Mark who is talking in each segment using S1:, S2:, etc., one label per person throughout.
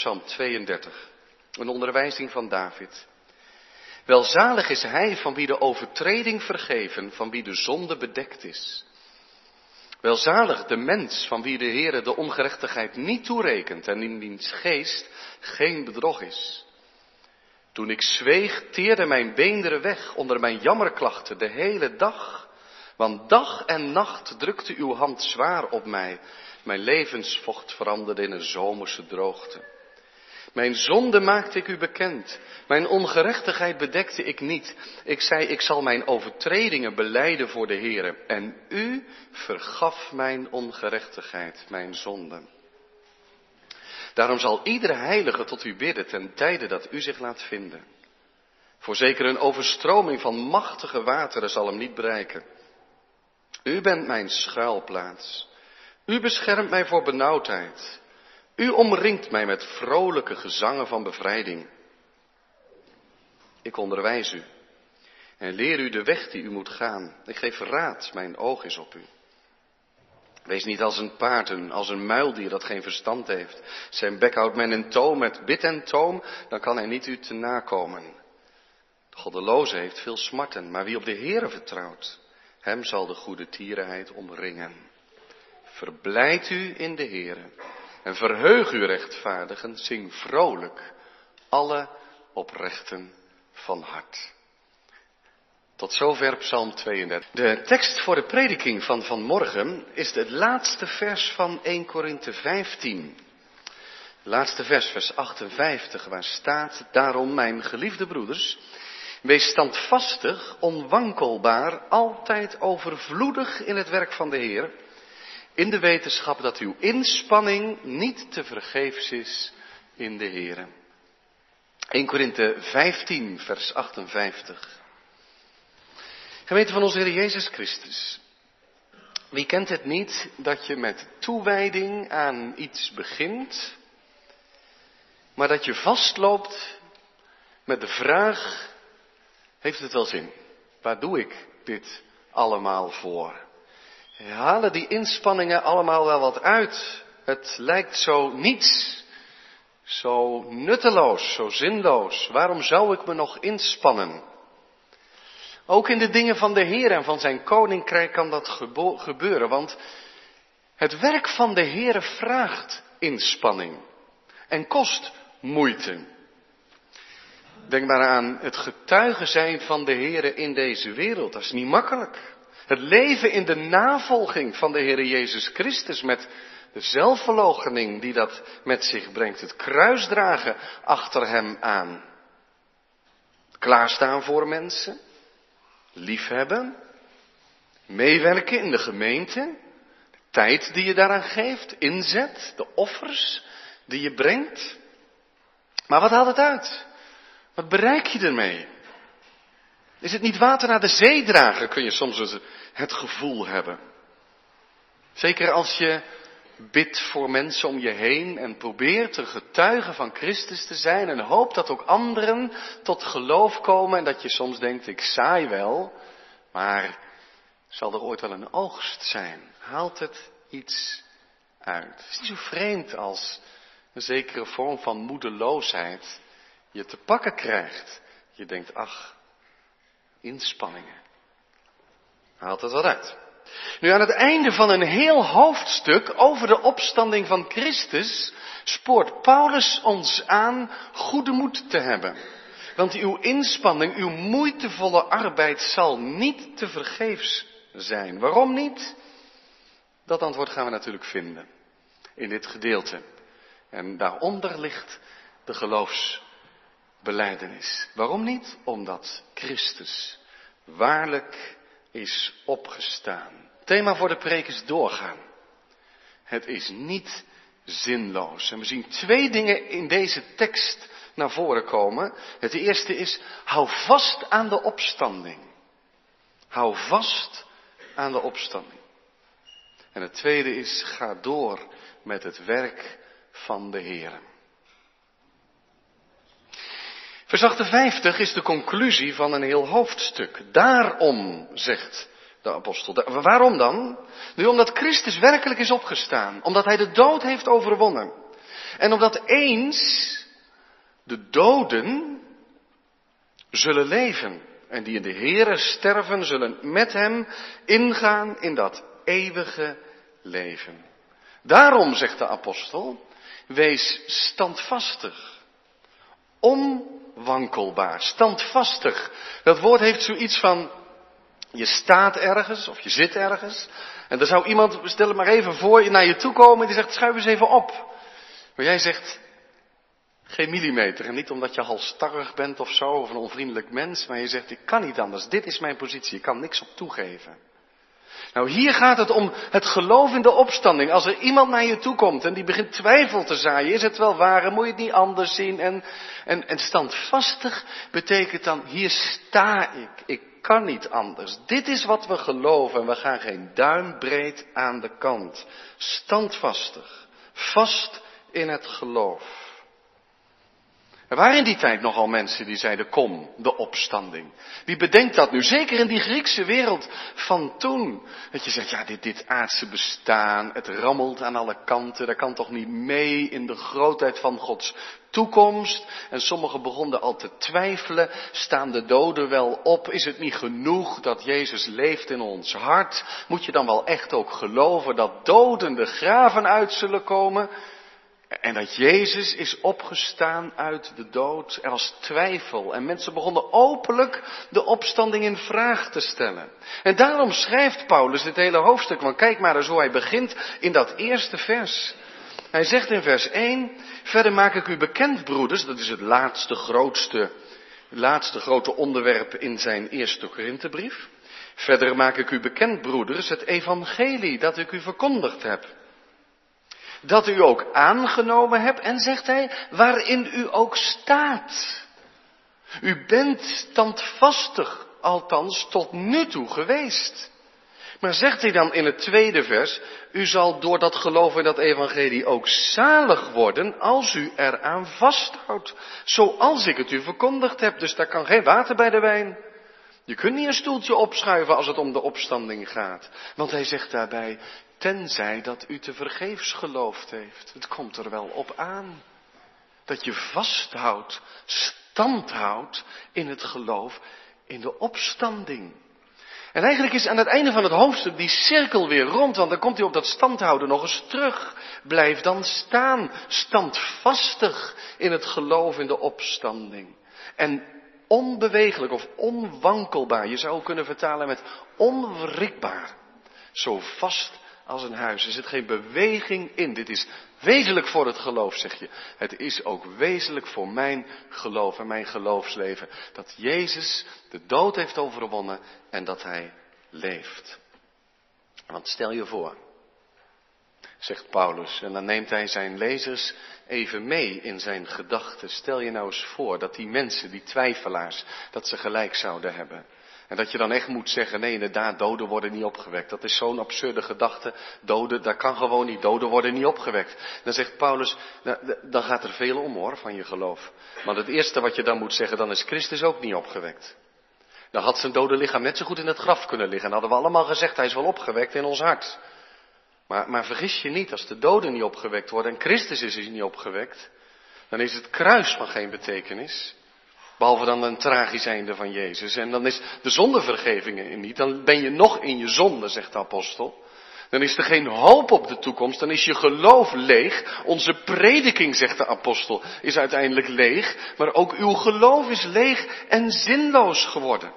S1: Psalm 32. Een onderwijzing van David. Welzalig is hij van wie de overtreding vergeven, van wie de zonde bedekt is. Welzalig de mens van wie de Heere de ongerechtigheid niet toerekent en in wiens geest geen bedrog is. Toen ik zweeg, teerde mijn beenderen weg onder mijn jammerklachten de hele dag. Want dag en nacht drukte uw hand zwaar op mij. Mijn levensvocht veranderde in een zomerse droogte. Mijn zonde maakte ik u bekend. Mijn ongerechtigheid bedekte ik niet. Ik zei, ik zal mijn overtredingen beleiden voor de Heere. En u vergaf mijn ongerechtigheid, mijn zonde. Daarom zal iedere heilige tot u bidden ten tijde dat u zich laat vinden. Voorzeker een overstroming van machtige wateren zal hem niet bereiken. U bent mijn schuilplaats. U beschermt mij voor benauwdheid. U omringt mij met vrolijke gezangen van bevrijding. Ik onderwijs u en leer u de weg die u moet gaan. Ik geef raad, mijn oog is op u. Wees niet als een paard, als een muildier dat geen verstand heeft. Zijn bek houdt men in toom met bit en toom, dan kan hij niet u te nakomen. De goddeloze heeft veel smarten, maar wie op de Heere vertrouwt, hem zal de goede tierenheid omringen. Verblijd u in de Heere en verheug u rechtvaardigen, zing vrolijk alle oprechten van hart. Tot zover Psalm 32. De tekst voor de prediking van vanmorgen is het laatste vers van 1 Korinthe 15. Laatste vers, vers 58, waar staat, daarom mijn geliefde broeders, wees standvastig, onwankelbaar, altijd overvloedig in het werk van de Heer, in de wetenschap dat uw inspanning niet te vergeefs is in de Heer. 1 Korinthe 15, vers 58. Gemeente van onze Heer Jezus Christus. Wie kent het niet dat je met toewijding aan iets begint, maar dat je vastloopt met de vraag, heeft het wel zin? Waar doe ik dit allemaal voor? Halen die inspanningen allemaal wel wat uit? Het lijkt zo niets, zo nutteloos, zo zinloos. Waarom zou ik me nog inspannen? Ook in de dingen van de Heer en van zijn koninkrijk kan dat gebeuren, want het werk van de Heer vraagt inspanning en kost moeite. Denk maar aan het getuigen zijn van de Heer in deze wereld. Dat is niet makkelijk. Het leven in de navolging van de Heer Jezus Christus met de zelfverloochening die dat met zich brengt. Het kruisdragen achter Hem aan. Klaarstaan voor mensen liefhebben, meewerken in de gemeente, de tijd die je daaraan geeft, inzet, de offers die je brengt. Maar wat haalt het uit? Wat bereik je ermee? Is het niet water naar de zee dragen, kun je soms het gevoel hebben. Zeker als je bidt voor mensen om je heen en probeert een getuige van Christus te zijn en hoopt dat ook anderen tot geloof komen en dat je soms denkt, ik saai wel, maar zal er ooit wel een oogst zijn? Haalt het iets uit? Het is niet zo vreemd als een zekere vorm van moedeloosheid je te pakken krijgt. Je denkt, ach, inspanningen. Haalt het wat uit? Nu aan het einde van een heel hoofdstuk over de opstanding van Christus spoort Paulus ons aan goede moed te hebben. Want uw inspanning, uw moeitevolle arbeid zal niet te vergeefs zijn. Waarom niet? Dat antwoord gaan we natuurlijk vinden in dit gedeelte. En daaronder ligt de geloofsbeleidenis. Waarom niet? Omdat Christus waarlijk is opgestaan. Thema voor de preek is doorgaan. Het is niet zinloos. En we zien twee dingen in deze tekst naar voren komen. Het eerste is, hou vast aan de opstanding. Hou vast aan de opstanding. En het tweede is, ga door met het werk van de Heer. Vers 58 is de conclusie van een heel hoofdstuk. Daarom, zegt de apostel. Waarom dan? Nu omdat Christus werkelijk is opgestaan. Omdat hij de dood heeft overwonnen. En omdat eens de doden zullen leven. En die in de Heere sterven, zullen met hem ingaan in dat eeuwige leven. Daarom, zegt de apostel, wees standvastig. Onwankelbaar, standvastig. Dat woord heeft zoiets van, je staat ergens of je zit ergens. En er zou iemand, stel het maar even voor, naar je toe komen en die zegt, schuif eens even op. Maar jij zegt, geen millimeter. En niet omdat je halstarrig bent of zo, of een onvriendelijk mens, maar je zegt, ik kan niet anders. Dit is mijn positie, ik kan niks op toegeven. Nou, hier gaat het om het geloof in de opstanding. Als er iemand naar je toe komt en die begint twijfel te zaaien, is het wel waar, moet je het niet anders zien? En, en, en standvastig betekent dan, hier sta ik, ik kan niet anders. Dit is wat we geloven en we gaan geen duimbreed aan de kant. Standvastig, vast in het geloof. Er waren in die tijd nogal mensen die zeiden, kom, de opstanding. Wie bedenkt dat nu? Zeker in die Griekse wereld van toen. Dat je zegt, ja, dit, dit aardse bestaan, het rammelt aan alle kanten, dat kan toch niet mee in de grootheid van Gods toekomst. En sommigen begonnen al te twijfelen, staan de doden wel op? Is het niet genoeg dat Jezus leeft in ons hart? Moet je dan wel echt ook geloven dat doden de graven uit zullen komen? En dat Jezus is opgestaan uit de dood. Er was twijfel en mensen begonnen openlijk de opstanding in vraag te stellen. En daarom schrijft Paulus dit hele hoofdstuk, want kijk maar eens hoe hij begint in dat eerste vers. Hij zegt in vers 1, verder maak ik u bekend broeders, dat is het laatste grootste, laatste grote onderwerp in zijn eerste Korinthebrief. Verder maak ik u bekend broeders het evangelie dat ik u verkondigd heb dat u ook aangenomen hebt en zegt hij, waarin u ook staat. U bent standvastig, althans tot nu toe geweest. Maar zegt hij dan in het tweede vers, u zal door dat geloof in dat evangelie ook zalig worden als u eraan vasthoudt, zoals ik het u verkondigd heb. Dus daar kan geen water bij de wijn. Je kunt niet een stoeltje opschuiven als het om de opstanding gaat. Want hij zegt daarbij, Tenzij dat u te vergeefs geloofd heeft. Het komt er wel op aan. Dat je vasthoudt, standhoudt in het geloof, in de opstanding. En eigenlijk is aan het einde van het hoofdstuk die cirkel weer rond, want dan komt hij op dat standhouden nog eens terug. Blijf dan staan, standvastig in het geloof in de opstanding. En onbewegelijk of onwankelbaar, je zou kunnen vertalen met onwrikbaar. Zo vast als een huis. Er zit geen beweging in. Dit is wezenlijk voor het geloof, zeg je. Het is ook wezenlijk voor mijn geloof en mijn geloofsleven. Dat Jezus de dood heeft overwonnen en dat Hij leeft. Want stel je voor, zegt Paulus, en dan neemt hij zijn lezers even mee in zijn gedachten. Stel je nou eens voor dat die mensen, die twijfelaars, dat ze gelijk zouden hebben. En dat je dan echt moet zeggen, nee inderdaad, doden worden niet opgewekt. Dat is zo'n absurde gedachte. Doden, dat kan gewoon niet. Doden worden niet opgewekt. Dan zegt Paulus, nou, dan gaat er veel om hoor, van je geloof. Maar het eerste wat je dan moet zeggen, dan is Christus ook niet opgewekt. Dan had zijn dode lichaam net zo goed in het graf kunnen liggen. En hadden we allemaal gezegd, hij is wel opgewekt in ons hart. Maar, maar vergis je niet, als de doden niet opgewekt worden en Christus is niet opgewekt, dan is het kruis van geen betekenis. Behalve dan een tragisch einde van Jezus. En dan is de zondevergeving niet. Dan ben je nog in je zonde, zegt de apostel. Dan is er geen hoop op de toekomst. Dan is je geloof leeg. Onze prediking, zegt de apostel, is uiteindelijk leeg. Maar ook uw geloof is leeg en zinloos geworden.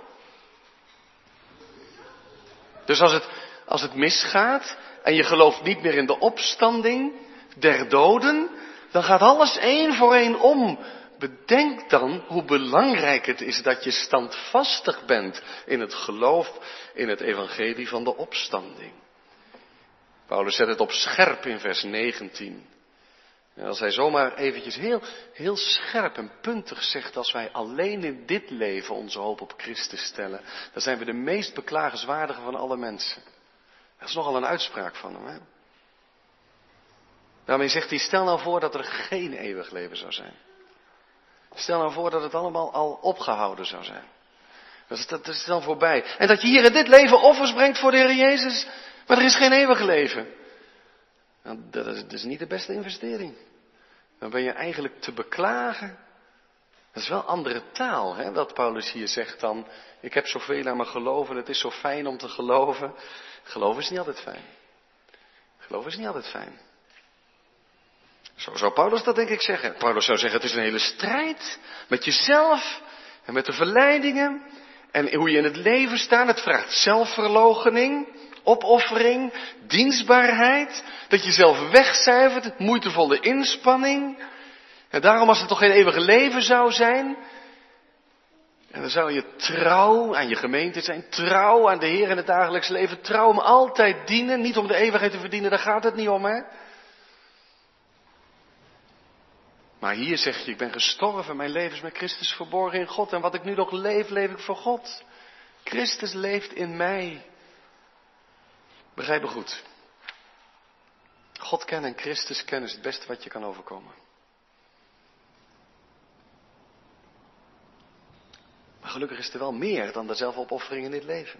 S1: Dus als het, als het misgaat en je gelooft niet meer in de opstanding der doden, dan gaat alles één voor één om. Bedenk dan hoe belangrijk het is dat je standvastig bent in het geloof in het evangelie van de opstanding. Paulus zet het op scherp in vers 19. En als hij zomaar eventjes heel, heel scherp en puntig zegt, als wij alleen in dit leven onze hoop op Christus stellen, dan zijn we de meest beklagenswaardige van alle mensen. Dat is nogal een uitspraak van hem. Hè? Daarmee zegt hij, stel nou voor dat er geen eeuwig leven zou zijn. Stel nou voor dat het allemaal al opgehouden zou zijn. Dat dat is dan voorbij. En dat je hier in dit leven offers brengt voor de Heer Jezus. Maar er is geen eeuwig leven. Nou, dat, is, is niet de beste investering. dan ben je eigenlijk te beklagen. Dat is wel andere taal, hè, wat Paulus hier zegt dan. Ik heb zoveel aan me geloven, het is zo fijn om te geloven. Geloven is niet altijd fijn. Geloven is niet altijd fijn. Zo zou Paulus dat denk ik zeggen. Paulus zou zeggen, het is een hele strijd met jezelf en met de verleidingen en hoe je in het leven staat. Het vraagt zelfverloochening, opoffering, dienstbaarheid, dat je zelf wegcijfert, moeitevolle inspanning. En daarom als het toch geen eeuwige leven zou zijn, en dan zou je trouw aan je gemeente zijn, trouw aan de Heer in het dagelijks leven, trouw om altijd dienen, niet om de eeuwigheid te verdienen, daar gaat het niet om, hè? Maar hier zeg je, ik ben gestorven, mijn leven is met Christus verborgen in God. En wat ik nu nog leef, leef ik voor God. Christus leeft in mij. Begrijp me goed. God kennen en Christus kennen is het beste wat je kan overkomen. Maar gelukkig is er wel meer dan de zelfopoffering in dit leven.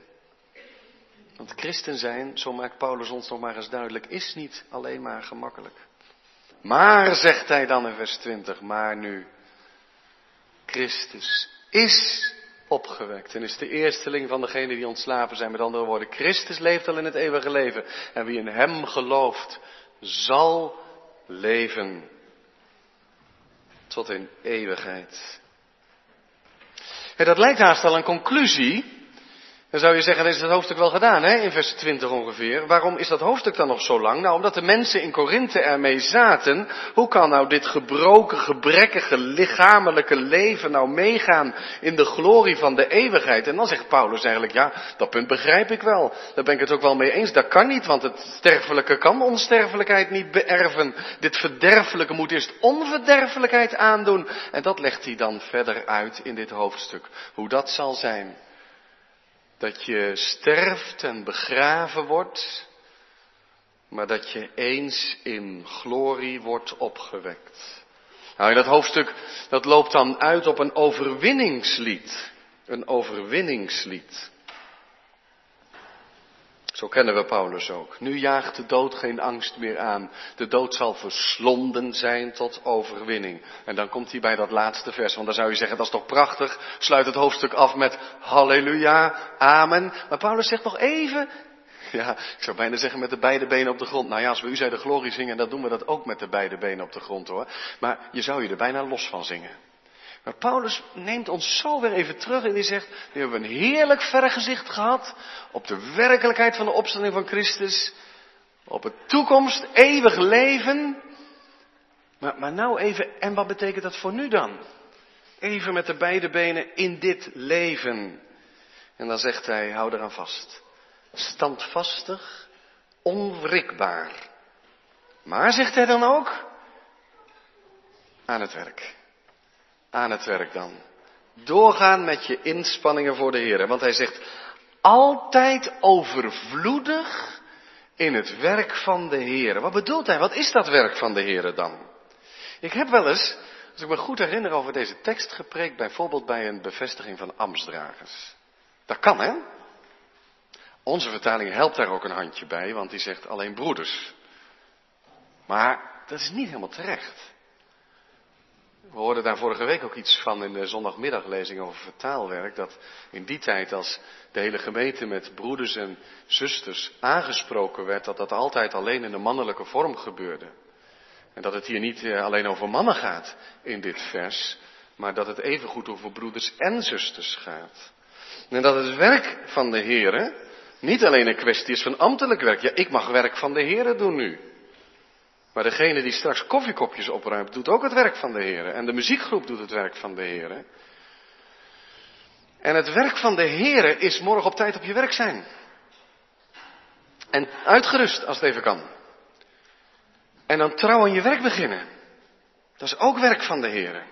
S1: Want christen zijn, zo maakt Paulus ons nog maar eens duidelijk, is niet alleen maar gemakkelijk. Maar, zegt hij dan in vers 20, maar nu, Christus is opgewekt en is de eersteling van degenen die ontslapen zijn. Met andere woorden, Christus leeft al in het eeuwige leven. En wie in Hem gelooft, zal leven tot in eeuwigheid. En dat lijkt haast al een conclusie dan zou je zeggen, dan is het hoofdstuk wel gedaan, hè? in vers 20 ongeveer. Waarom is dat hoofdstuk dan nog zo lang? Nou, omdat de mensen in Korinthe ermee zaten. Hoe kan nou dit gebroken, gebrekkige, lichamelijke leven nou meegaan in de glorie van de eeuwigheid? En dan zegt Paulus eigenlijk, ja, dat punt begrijp ik wel. Daar ben ik het ook wel mee eens. Dat kan niet, want het sterfelijke kan onsterfelijkheid niet beërven. Dit verderfelijke moet eerst onverderfelijkheid aandoen. En dat legt hij dan verder uit in dit hoofdstuk. Hoe dat zal zijn dat je sterft en begraven wordt, maar dat je eens in glorie wordt opgewekt. Nou, dat hoofdstuk, dat loopt dan uit op een overwinningslied. Een overwinningslied. Zo kennen we Paulus ook. Nu jaagt de dood geen angst meer aan. De dood zal verslonden zijn tot overwinning. En dan komt hij bij dat laatste vers. Want dan zou je zeggen, dat is toch prachtig. Sluit het hoofdstuk af met halleluja, amen. Maar Paulus zegt nog even, ja, ik zou bijna zeggen met de beide benen op de grond. Nou ja, als we u zei de glorie zingen, dan doen we dat ook met de beide benen op de grond hoor. Maar je zou je er bijna los van zingen. Maar Paulus neemt ons zo weer even terug en die zegt, nu hebben we een heerlijk vergezicht gehad op de werkelijkheid van de opstanding van Christus, op het toekomst, eeuwig leven. Maar, maar nou even, en wat betekent dat voor nu dan? Even met de beide benen in dit leven. En dan zegt hij, hou eraan vast. Standvastig, onwrikbaar. Maar, zegt hij dan ook, aan het werk aan het werk dan. Doorgaan met je inspanningen voor de Heer. Want hij zegt, altijd overvloedig in het werk van de Heer. Wat bedoelt hij? Wat is dat werk van de Heer dan? Ik heb wel eens, als ik me goed herinner, over deze tekst gepreekt, bijvoorbeeld bij een bevestiging van ambtsdragers. Dat kan, hè? Onze vertaling helpt daar ook een handje bij, want die zegt alleen broeders. Maar dat is niet helemaal terecht. We hoorden daar vorige week ook iets van in de zondagmiddaglezing over vertaalwerk. Dat in die tijd als de hele gemeente met broeders en zusters aangesproken werd, dat dat altijd alleen in de mannelijke vorm gebeurde. En dat het hier niet eh, alleen over mannen gaat in dit vers, maar dat het evengoed over broeders en zusters gaat. En dat het werk van de Heere niet alleen een kwestie is van ambtelijk werk. Ja, ik mag werk van de Heere doen nu. Maar degene die straks koffiekopjes opruimt, doet ook het werk van de Heer. En de muziekgroep doet het werk van de Heer. En het werk van de Heer is morgen op tijd op je werk zijn. En uitgerust als het even kan. En dan trouw aan je werk beginnen. Dat is ook werk van de Heer.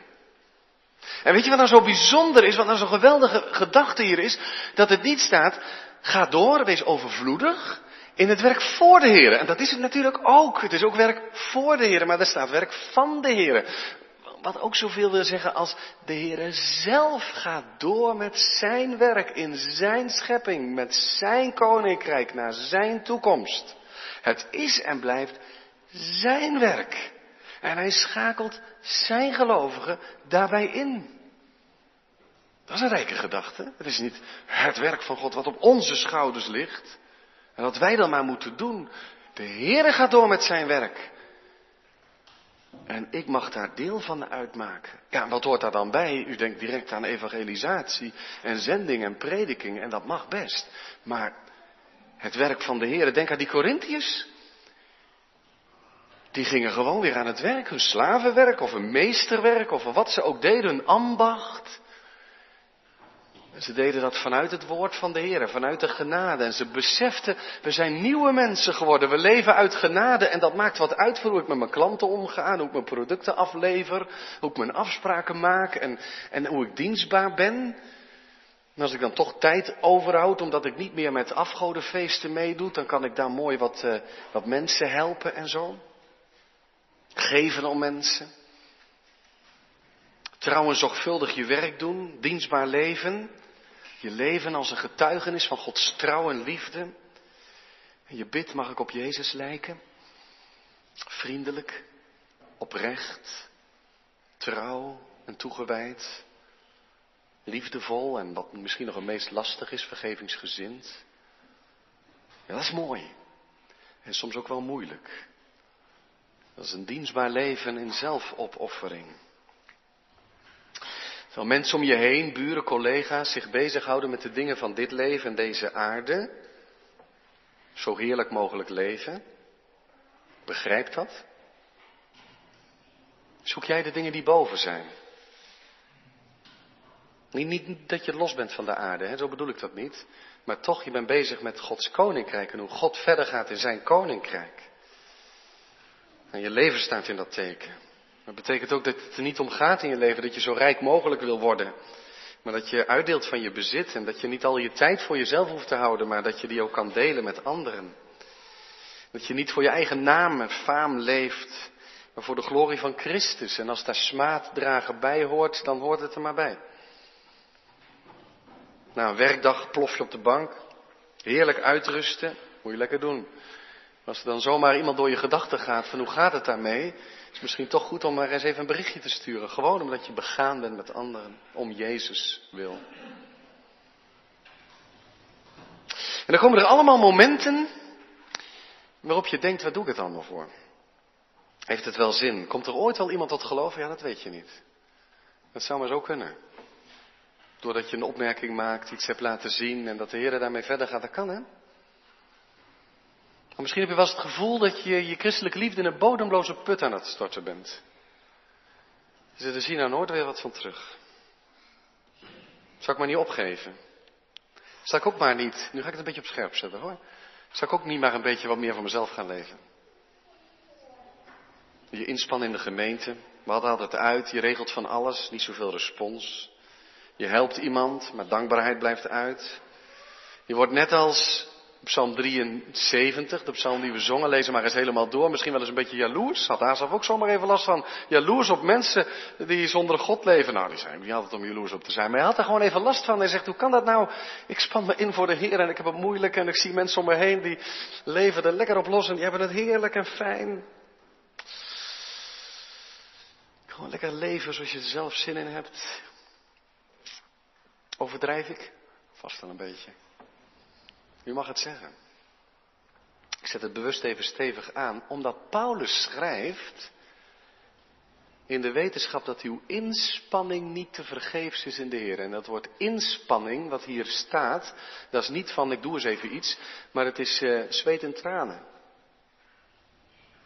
S1: En weet je wat nou zo bijzonder is, wat nou zo'n geweldige gedachte hier is? Dat het niet staat, ga door, wees overvloedig in het werk voor de Heer. En dat is het natuurlijk ook. Het is ook werk voor de Heer, maar er staat werk van de Heer. Wat ook zoveel wil zeggen als de Heer zelf gaat door met zijn werk in zijn schepping, met zijn koninkrijk naar zijn toekomst. Het is en blijft zijn werk. En hij schakelt zijn gelovigen daarbij in. Dat is een rijke gedachte. Het is niet het werk van God wat op onze schouders ligt. En wat wij dan maar moeten doen. De Heere gaat door met zijn werk. En ik mag daar deel van uitmaken. Ja, wat hoort daar dan bij? U denkt direct aan evangelisatie en zending en prediking en dat mag best. Maar het werk van de Heer, denk aan die Corinthiërs. Die gingen gewoon weer aan het werk, hun slavenwerk of hun meesterwerk of wat ze ook deden, hun ambacht. Ze deden dat vanuit het woord van de Heer, vanuit de genade. En ze beseften, we zijn nieuwe mensen geworden. We leven uit genade en dat maakt wat uit voor hoe ik met mijn klanten omga, hoe ik mijn producten aflever, hoe ik mijn afspraken maak en, en hoe ik dienstbaar ben. En als ik dan toch tijd overhoud, omdat ik niet meer met afgodenfeesten meedoe, dan kan ik daar mooi wat, uh, wat mensen helpen en zo. Geven om mensen. Trouwens, zorgvuldig je werk doen, dienstbaar leven. Je leven als een getuigenis van Gods trouw en liefde. En je bidt, mag ik op Jezus lijken? Vriendelijk, oprecht, trouw en toegewijd. Liefdevol en wat misschien nog het meest lastig is, vergevingsgezind. Ja, dat is mooi. En soms ook wel moeilijk. Dat is een dienstbaar leven in zelfopoffering. Terwijl mensen om je heen, buren, collega's, zich bezighouden met de dingen van dit leven en deze aarde. Zo heerlijk mogelijk leven. Begrijp dat? Zoek jij de dingen die boven zijn? Niet, niet dat je los bent van de aarde, hè? zo bedoel ik dat niet. Maar toch, je bent bezig met Gods koninkrijk en hoe God verder gaat in zijn koninkrijk. En je leven staat in dat teken. Dat betekent ook dat het er niet om gaat in je leven dat je zo rijk mogelijk wil worden. Maar dat je uitdeelt van je bezit en dat je niet al je tijd voor jezelf hoeft te houden, maar dat je die ook kan delen met anderen. Dat je niet voor je eigen naam en faam leeft, maar voor de glorie van Christus. En als daar smaaddragen bij hoort, dan hoort het er maar bij. Na een werkdag plof je op de bank, heerlijk uitrusten, moet je lekker doen. Als er dan zomaar iemand door je gedachten gaat van hoe gaat het daarmee, is het misschien toch goed om maar eens even een berichtje te sturen. Gewoon omdat je begaan bent met anderen, om Jezus wil. En dan komen er allemaal momenten waarop je denkt, wat doe ik het allemaal voor? Heeft het wel zin? Komt er ooit wel iemand tot geloof? Ja, dat weet je niet. Dat zou maar zo kunnen. Doordat je een opmerking maakt, iets hebt laten zien en dat de Heer daarmee verder gaat, dat kan hè. Misschien heb je wel eens het gevoel dat je je christelijke liefde in een bodemloze put aan het storten bent. Je zegt, er zien nou nooit weer wat van terug. Zal ik maar niet opgeven? Zal ik ook maar niet, nu ga ik het een beetje op scherp zetten hoor. Zal ik ook niet maar een beetje wat meer van mezelf gaan leven? Je inspannen in de gemeente, wat haalt het uit? Je regelt van alles, niet zoveel respons. Je helpt iemand, maar dankbaarheid blijft uit. Je wordt net als Psalm 73, de psalm die we zongen, lezen maar eens helemaal door. Misschien wel eens een beetje jaloers. Had Azaf ook zomaar even last van. Jaloers op mensen die zonder God leven. Nou, die zijn niet altijd om jaloers op te zijn. Maar hij had er gewoon even last van. Hij zegt, hoe kan dat nou? Ik span me in voor de Heer en ik heb het moeilijk. En ik zie mensen om me heen die leven er lekker op los. En die hebben het heerlijk en fijn. Gewoon lekker leven zoals je er zelf zin in hebt. Overdrijf ik? Vast wel een beetje. U mag het zeggen. Ik zet het bewust even stevig aan, omdat Paulus schrijft in de wetenschap dat uw inspanning niet te vergeefs is in de Heer. En dat woord inspanning, wat hier staat, dat is niet van ik doe eens even iets, maar het is uh, zweet en tranen.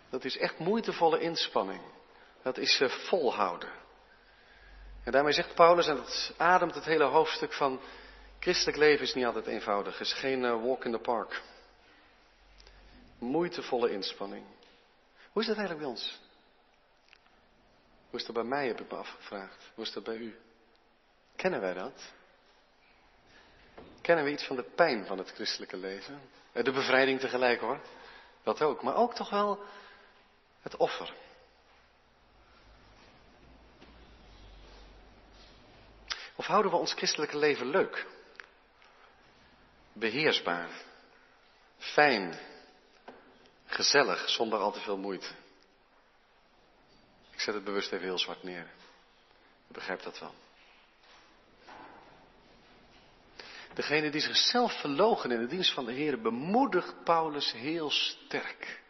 S1: Dat is echt moeitevolle inspanning. Dat is uh, volhouden. En daarmee zegt Paulus, en dat ademt het hele hoofdstuk van Christelijk leven is niet altijd eenvoudig. Is geen uh, walk in the park. Moeitevolle inspanning. Hoe is dat eigenlijk bij ons? Hoe is dat bij mij, heb ik me afgevraagd. Hoe is dat bij u? Kennen wij dat? Kennen we iets van de pijn van het christelijke leven? Eh, de bevrijding tegelijk hoor. Dat ook. Maar ook toch wel het offer. Of houden we ons christelijke leven leuk? Beheersbaar, fijn, gezellig, zonder al te veel moeite. zet het bewust even heel zwart neer. Je begrijpt dat wel. Degene die zichzelf verlogen in de dienst van de Heer bemoedigt Paulus heel sterk.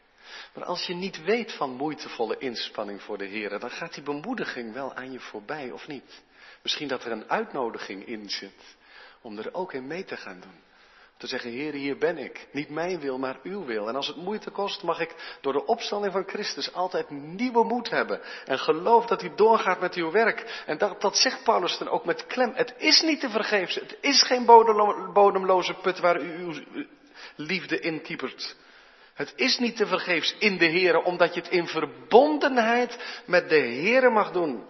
S1: Maar als je niet weet van moeitevolle inspanning voor de Heer, dan gaat die bemoediging wel aan je voorbij, of niet? Misschien dat er een uitnodiging in zit om er ook in mee te gaan doen. Te zeggen, Heer, hier ben ik. Niet mijn wil, maar uw wil. En als het moeite kost, mag ik door de opstanding van Christus altijd nieuwe moed hebben. En geloof dat u doorgaat met uw werk. En dat, dat zegt Paulus dan ook met klem. Het is niet te vergeefs. Het is geen bodemloze put waar u uw liefde in kiepert. Het is niet te vergeefs in de Heer, omdat je het in verbondenheid met de Heer mag doen.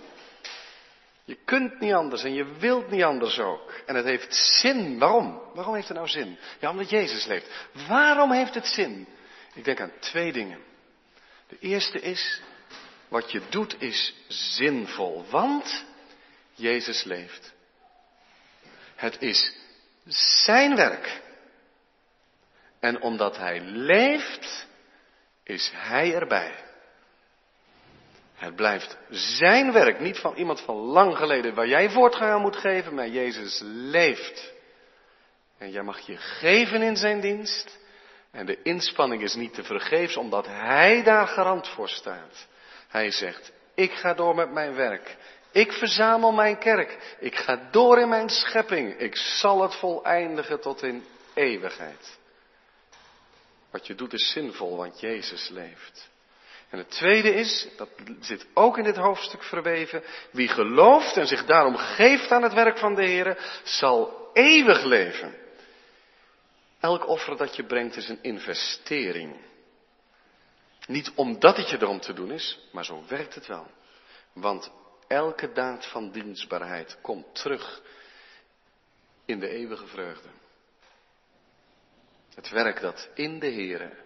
S1: Je kunt niet anders en je wilt niet anders ook. En het heeft zin. Waarom? Waarom heeft het nou zin? Ja, omdat Jezus leeft. Waarom heeft het zin? Ik denk aan twee dingen. De eerste is, wat je doet is zinvol, want Jezus leeft. Het is zijn werk. En omdat hij leeft, is hij erbij. Het blijft zijn werk, niet van iemand van lang geleden waar jij voortgang aan moet geven, maar Jezus leeft. En jij mag je geven in zijn dienst. En de inspanning is niet te vergeefs, omdat hij daar garant voor staat. Hij zegt, ik ga door met mijn werk. Ik verzamel mijn kerk. Ik ga door in mijn schepping. Ik zal het voleindigen tot in eeuwigheid. Wat je doet is zinvol, want Jezus leeft. En het tweede is, dat zit ook in dit hoofdstuk verweven, wie gelooft en zich daarom geeft aan het werk van de Heer, zal eeuwig leven. Elk offer dat je brengt is een investering. Niet omdat het je erom te doen is, maar zo werkt het wel. Want elke daad van dienstbaarheid komt terug in de eeuwige vreugde. Het werk dat in de Heer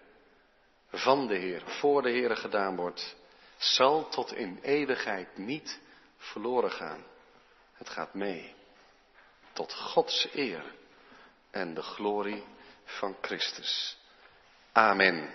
S1: van de Heer, voor de Heer gedaan wordt, zal tot in eeuwigheid niet verloren gaan. Het gaat mee. Tot Gods eer en de glorie van Christus. Amen.